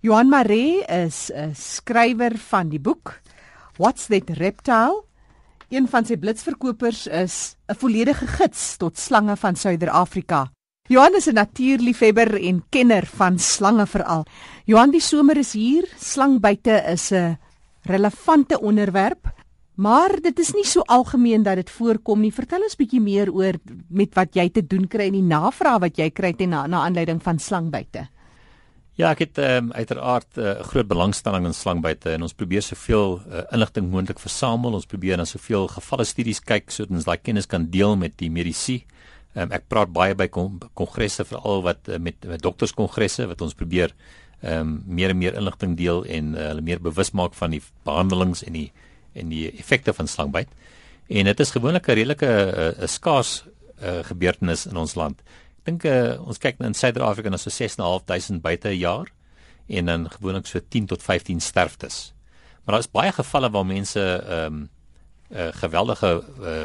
Johan Maree is 'n skrywer van die boek What's That Reptile? Een van sy blitsverkopers is 'n volledige gids tot slange van Suider-Afrika. Johan is 'n natuurliefhebber en kenner van slange veral. Johan, die somer is hier. Slangbyte is 'n relevante onderwerp, maar dit is nie so algemeen dat dit voorkom nie. Vertel ons bietjie meer oor met wat jy te doen kry en die navraag wat jy kry ten na, na aanleiding van slangbyte. Ja, ek het um, uiteraard 'n uh, groot belangstelling in slangbyte en ons probeer soveel uh, inligting moontlik versamel. Ons probeer dan soveel gevalle studies kyk sodat ons daai kennis kan deel met die medisy. Um, ek praat baie by kongresse veral wat uh, met, met dokterskongresse wat ons probeer ehm um, meer en meer inligting deel en uh, hulle meer bewus maak van die behandelings en die en die effekte van slangbyt. En dit is gewoonlik 'n redelike 'n uh, skaars uh, gebeurtenis in ons land dink uh, ons kyk in Suid-Afrika na so 6.500 buite 'n jaar en dan gewoonlik so 10 tot 15 sterftes. Maar daar is baie gevalle waar mense ehm um, 'n uh, geweldige uh,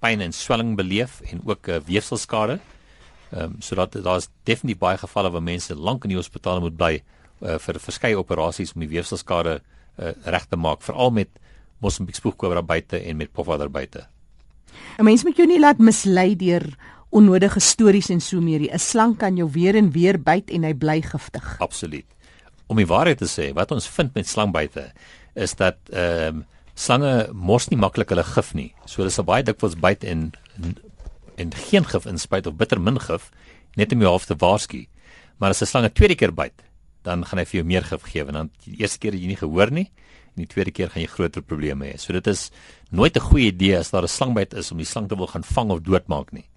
pyn en swelling beleef en ook 'n uh, weefselskade. Ehm um, sodat daar's definitief baie gevalle waar mense lank in die hospitaal moet bly uh, vir verskeie operasies om die weefselskade uh, reg te maak, veral met Mosambiek spoegkobra buite en met pofadder buite. 'n Mens moet jou nie laat mislei deur onnodige stories en so meer. 'n Slang kan jou weer en weer byt en hy bly giftig. Absoluut. Om die waarheid te sê, wat ons vind met slangbyte is dat ehm um, slange mors nie maklik hulle gif nie. So hulle sal baie dikwels byt en en geen gif inspuit of bitter min gif net om jou half te waarsku. Maar as 'n slang 'n tweede keer byt, dan gaan hy vir jou meer gif gee want dan die eerste keer het jy nie gehoor nie en die tweede keer gaan jy groter probleme hê. So dit is nooit 'n goeie idee as daar 'n slangbyt is om die slang te wil gaan vang of doodmaak nie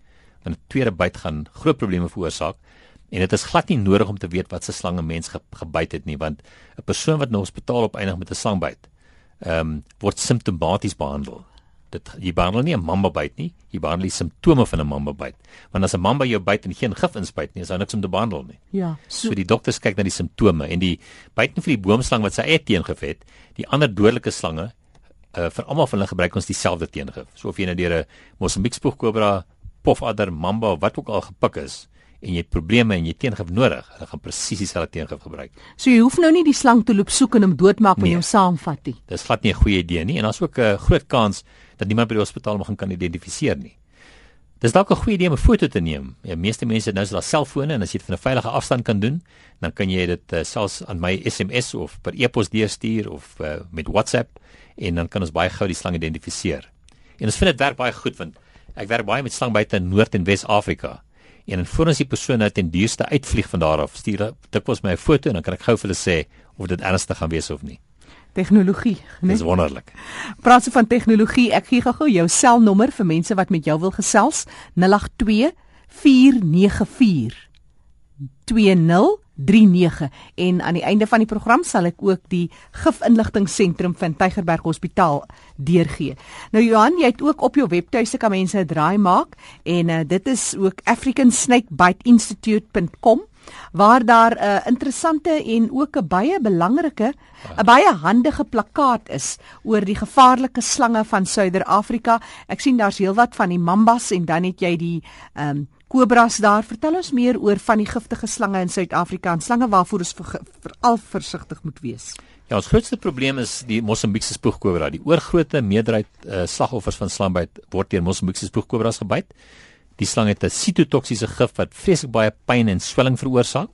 want 'n tweede byt gaan groot probleme veroorsaak. En dit is glad nie nodig om te weet wat se slange mens ge gebyt het nie want 'n persoon wat na hospitaal opeindig met 'n slangbyt ehm um, word simptomaties behandel. Dit jy behandel nie 'n mamba byt nie jy behandel die simptome van 'n mamba byt. Want as 'n mamba jou byt en geen gif inspuit nie is daar niks om te behandel nie. Ja so, so die dokters kyk na die simptome en die byt vir die boomslang wat sy eie teengif het die ander dodelike slange uh, vir almal van hulle gebruik ons dieselfde teengif. So of jy nou deur 'n Mosambiek spoegkobra pofadder, mamba of wat ook al gepik is en jy het probleme en jy teengif nodig, hulle gaan presies dieselfde teengif gebruik. So jy hoef nou nie die slang te loop soek en hom doodmaak met nee, jou saamvat nie. Dis glad nie 'n goeie idee nie en daar's ook 'n groot kans dat niemand by die hospitaal mag kan identifiseer nie. Dis dalk 'n goeie idee om 'n foto te neem. Ja, meeste mense het nou 'n selfone en as jy dit van 'n veilige afstand kan doen, dan kan jy dit uh, selfs aan my SMS of per e-pos deurstuur of uh, met WhatsApp en dan kan ons baie gou die slang identifiseer. En ons vind dit werk baie goed want Ek werk baie met slangbyte in Noord en Wes-Afrika. En voor ons die persoon nou ten duurste uitvlieg van daar af, stuur dit was my 'n foto en dan kan ek gou vir hulle sê of dit ernstig gaan wees of nie. Tegnologie, nee. Dis wonderlik. Praat se van tegnologie, ek gee gou jou selnommer vir mense wat met jou wil gesels. 082 494 20 39 en aan die einde van die program sal ek ook die gifinligtingseentrum van Tygerberg Hospitaal deurgee. Nou Johan, jy het ook op jou webtuiste kan mense 'n draai maak en uh, dit is ook africansnakebiteinstitute.com waar daar 'n uh, interessante en ook 'n baie belangrike 'n baie handige plakkaat is oor die gevaarlike slange van Suider-Afrika. Ek sien daar's heelwat van die mambas en dan het jy die ehm um, kobras daar. Vertel ons meer oor van die giftige slange in Suid-Afrika en slange waarvoor ons veral versigtig moet wees. Ja, ons grootste probleem is die Mosambiekse spoegkobra. Die oorgrootste meerderheid uh, slagoffers van slangbyt word deur Mosambiekse spoegkobras gebyt. Die slang het 'n sitotoksiese gif wat vreeslik baie pyn en swelling veroorsaak.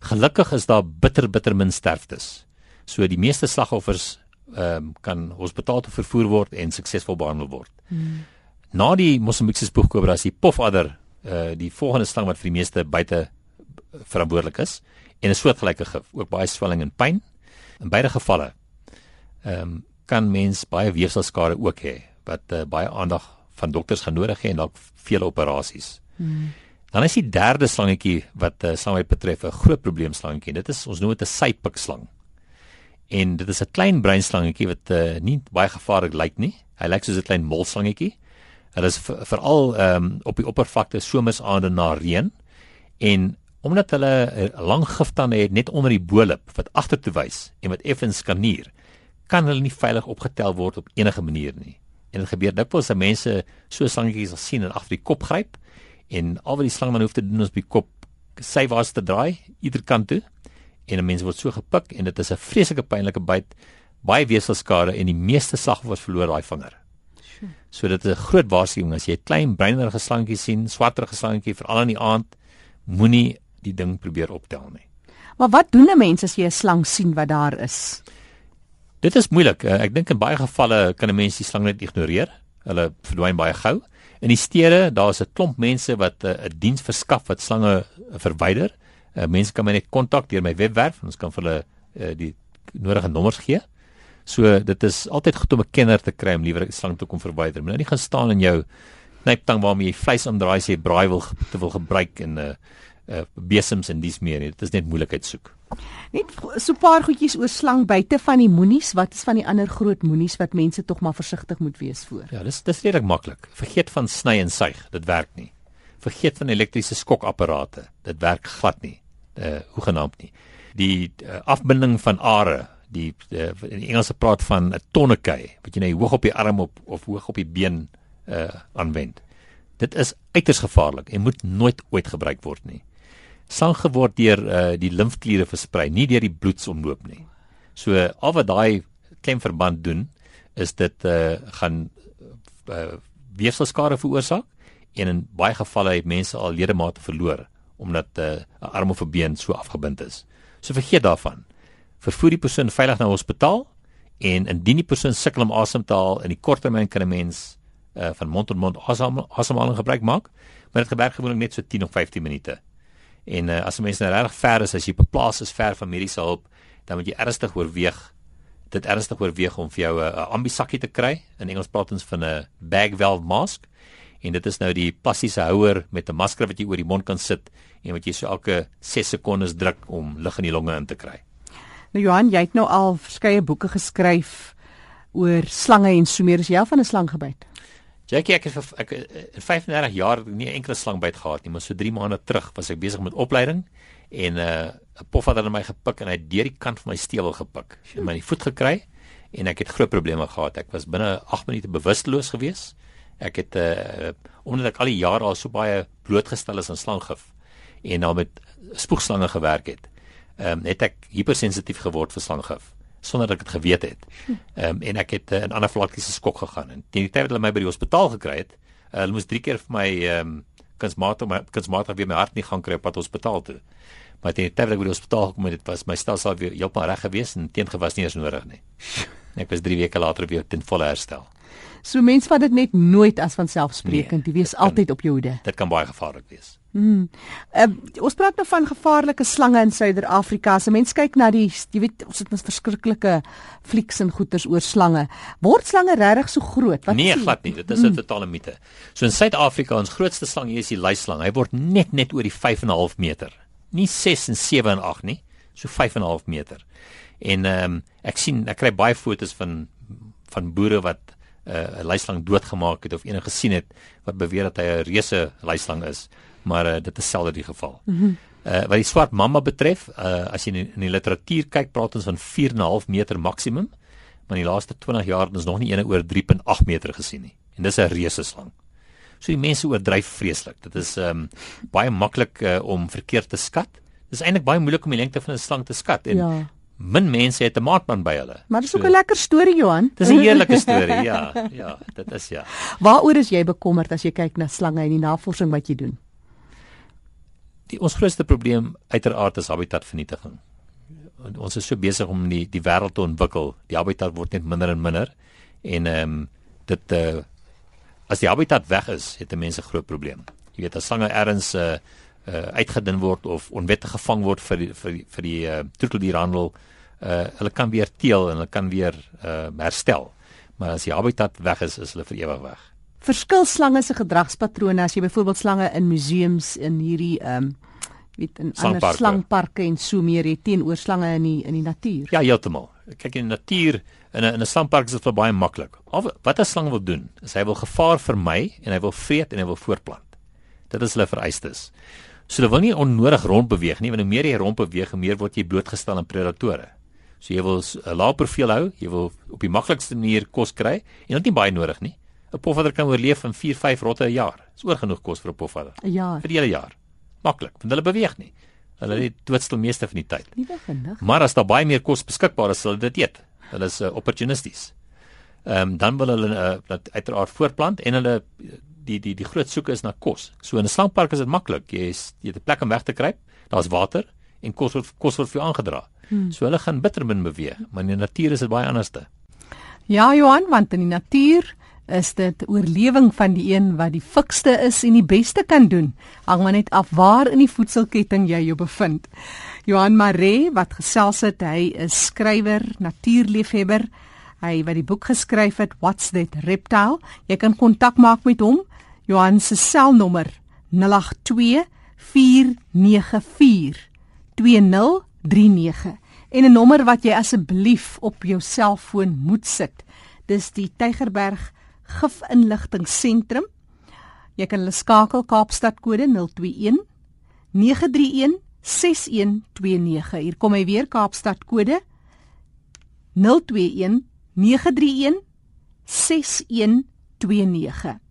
Gelukkig is daar bitter bitter min sterftes. So die meeste slagoffers ehm um, kan hospitaal toe vervoer word en suksesvol behandel word. Hmm. Na die Mosambiekse spoegkobra is die pofadder uh die volgende slang wat vir die meeste buite verantwoordelik is en 'n soortgelyke gif, ook baie swelling en pyn. In beide gevalle ehm um, kan mens baie weefselskade ook hê wat uh, baie aandag van dokters gaan nodig hê en dalk vele operasies. Hmm. Dan is die derde slangetjie wat uh, slangheid betref 'n groot probleem slangetjie. Dit is ons noem dit 'n sypik slang. En dit is 'n klein breinslangetjie wat uh, nie baie gevaarlik lyk nie. Hy lyk soos 'n klein molslangetjie. Hulle is veral ehm um, op die oppervlakte somersaande na reën en omdat hulle 'n lang giftande het net onder die bolip wat agtertoe wys en wat effens skanier, kan hulle nie veilig opgetel word op enige manier nie. En dit gebeur dikwels dat mense so slangetjies as sien en agter die kop gryp en al wat die slang dan hoef te doen is op die kop sy was te draai ieder kant toe en 'n mens word so gepik en dit is 'n vreeslike pynlike byt, baie weefselskade en die meeste slagoffers verloor daai vinger. So dit is 'n groot waarskuwing as jy klein bruinerige slangetjie sien, swarterige slangetjie veral in die aand, moenie die ding probeer optel nie. Maar wat doen 'n mens as jy 'n slang sien wat daar is? Dit is moeilik. Eh, ek dink in baie gevalle kan 'n mens die slang net ignoreer. Hulle verdwyn baie gou. In die stede, daar's 'n klomp mense wat eh, 'n uh, diens verskaf wat slange uh, verwyder. Uh, mense kan my net kontak deur my webwerf en ons kan vir hulle uh, die nodige nommers gee. So dit is altyd goed om 'n kenner te kry om liewer 'n slang te kom verwyder. Moenie nie gaan staan in jou knyptang waarmee jy vleis omdraai as jy braai wil te wil gebruik en 'n uh, uh, besems en dis meer. Dit is net moeilikheid soek. Net so 'n paar goedjies oor slang buite van die moenies. Wat is van die ander groot moenies wat mense tog maar versigtig moet wees voor? Ja, dis dis redelik maklik. Vergeet van sny en suig. Dit werk nie. Vergeet van elektriese skokapparate. Dit werk glad nie. Uh hoegenaamd nie. Die uh, afbinding van are, die uh, in die Engelse praat van 'n tonnekei wat jy nou hoog op die arm op of hoog op die been uh aanwend. Dit is uiters gevaarlik en moet nooit ooit gebruik word nie slang geword deur uh, die limfkliere versprei, nie deur die bloedsomloop nie. So al wat daai klemverband doen is dit uh, gaan uh, weefselskade veroorsaak en in baie gevalle het mense al ledemate verloor omdat 'n uh, arm of 'n been so afgebind is. So vergeet daarvan. Vervoer die persoon veilig na hospitaal en indien die persoon sukkel om asem te haal in die kort termyn kan 'n mens uh, van mond tot mond asemhaling gebruik maak, maar dit gebeur gewoonlik net so 10 of 15 minute. En uh, as 'n mens nou regtig ver is, as jy beplaas is ver van mediese hulp, dan moet jy ernstig oorweeg dit ernstig oorweeg om vir jou 'n uh, ambisakkie te kry. In Engels praat ons van 'n bag valve mask. En dit is nou die plastiese houer met 'n masker wat jy oor die mond kan sit en wat jy so elke 6 sekondes druk om lug in die longe in te kry. Nou Johan, jy het nou al verskeie boeke geskryf oor slange en so meer as jy al van 'n slang gebyt. Jackie, ek het vir ek in 35 jaar nie 'n enkele slangbyt gehad nie, maar so 3 maande terug was ek besig met opleiding en 'n uh, pof het aan my gepik en hy het deur die kant van my stewel gepik. Hy het my in die voet gekry en ek het groot probleme gehad. Ek was binne 8 minute bewusteloos gewees. Ek het uh omdat ek al die jare al so baie blootgestel is aan slanggif en nou met spoegslange gewerk het, ehm um, het ek hypersensitief geword vir slanggif sonder dat ek dit geweet het. Ehm um, en ek het uh, in anafylaktiese skok gegaan en teen die tyd dat hulle my by die hospitaal gekry het, uh, hulle moes 3 keer vir my ehm um, kunsmatig my kunsmatig weer my hart nie gaan kry op pad hospitaal toe. Maar teen die tyd dat ek by die hospitaal gekom het, was my stelsel weer heeltemal reg gewees en teengewas nie eens nodig nie. Ek was 3 weke later weer ten volle herstel. So mense vat dit net nooit as vanselfsprekend. Nee, jy wees altyd op jou hoede. Dit kan baie gevaarlik wees. Hmm. Uh, ons praat nou van gevaarlike slange in Suider-Afrika. As 'n mens kyk na die jy weet ons het mos verskriklike flieks en goeters oor slange. Word slange regtig so groot? Wat Nee, glad nie. Dit is 'n hmm. totale mite. So in Suid-Afrika ons grootste slang hier is die luislang. Hy word net net oor die 5.5 meter. Nie 6 en 7 en 8 nie. So 5.5 meter. En ehm um, ek sien ek kry baie fotos van van boere wat uh, 'n uh, luislang doodgemaak het of enige gesien het wat beweer dat hy 'n reuse luislang is maar uh, dit is selde die geval. Mm uh wat die swart mamba betref, uh as jy in, in die literatuur kyk, praat ons van 4.5 meter maksimum, maar in die laaste 20 jaar het ons nog nie eene oor 3.8 meter gesien nie. En dis 'n reuse slang. So die mense oordryf vreeslik. Dit is um baie maklik uh, om verkeerd te skat. Dis eintlik baie moeilik om die lengte van 'n slang te skat en ja. min mense het 'n maatman by hulle. Maar dis ook 'n so, lekker storie Johan. Dis 'n heerlike storie, ja. Ja, dit is ja. Waaroor is jy bekommerd as jy kyk na slange en die navorsing wat jy doen? Die ons grootste probleem uiteraard is habitatvernietiging. Ons is so besig om die die wêreld te ontwikkel. Die habitat word net minder en minder en ehm um, dit uh, as die habitat weg is, het mense groot probleem. Jy weet as slange ergens uh, uh uitgedun word of onwettig gevang word vir die, vir die, vir die uh, troeteldierhandel, uh hulle kan weer teel en hulle kan weer uh herstel. Maar as die habitat weg is, is hulle vir ewig weg verskil slange se gedragspatrone as jy byvoorbeeld slange in museums in hierdie ehm um, weet in ander slangparke en so meer het teenoor slange in die in die natuur. Ja, heeltemal. Kyk in die natuur in 'n in 'n slangpark is dit baie maklik. Wat 'n slang wil doen, is hy wil gevaar vermy en hy wil vreet en hy wil voortplant. Dit is hulle vereistes. So hulle wil nie onnodig rond beweeg nie, want hoe meer jy rond beweeg, hoe meer word jy blootgestel aan predatore. So jy wil 'n lae profiel hou, jy wil op die maklikste manier kos kry en dit nie baie nodig nie. 'n pofadder kan oorleef in 4-5 rotte 'n jaar. Dis oor genoeg kos vir 'n pofadder. 'n Jaar. Vir die hele jaar. Maklik, want hulle beweeg nie. Hulle eet doodstil meeste van die tyd. Liewe genigtig. Maar as daar baie meer kos beskikbaar is, sal hulle dit eet. Hulle is uh, opportunisties. Ehm um, dan wil hulle uh, dat uiteraard voortplant en hulle die die die groot soeke is na kos. So in 'n slangpark is dit maklik. Jy is jy het 'n plek om weg te kruip. Daar's water en kos word kos word vir jou aangedra. Hmm. So hulle gaan bittermin beweeg, maar in die natuur is dit baie anderste. Ja, Johan, want in die natuur is dit oorlewing van die een wat die fikste is en die beste kan doen. Hang maar net af waar in die voedselketting jy jou bevind. Johan Maree wat gesels het, hy is skrywer, natuurliefhebber. Hy wat die boek geskryf het What's That Reptile? Jy kan kontak maak met hom. Johan se selnommer 082 494 2039 en 'n nommer wat jy asseblief op jou selfoon moet sit. Dis die Tygerberg Gifinligtingsentrum. Jy kan hulle skakel Kaapstad kode 021 931 6129. Hier kom hy weer Kaapstad kode 021 931 6129.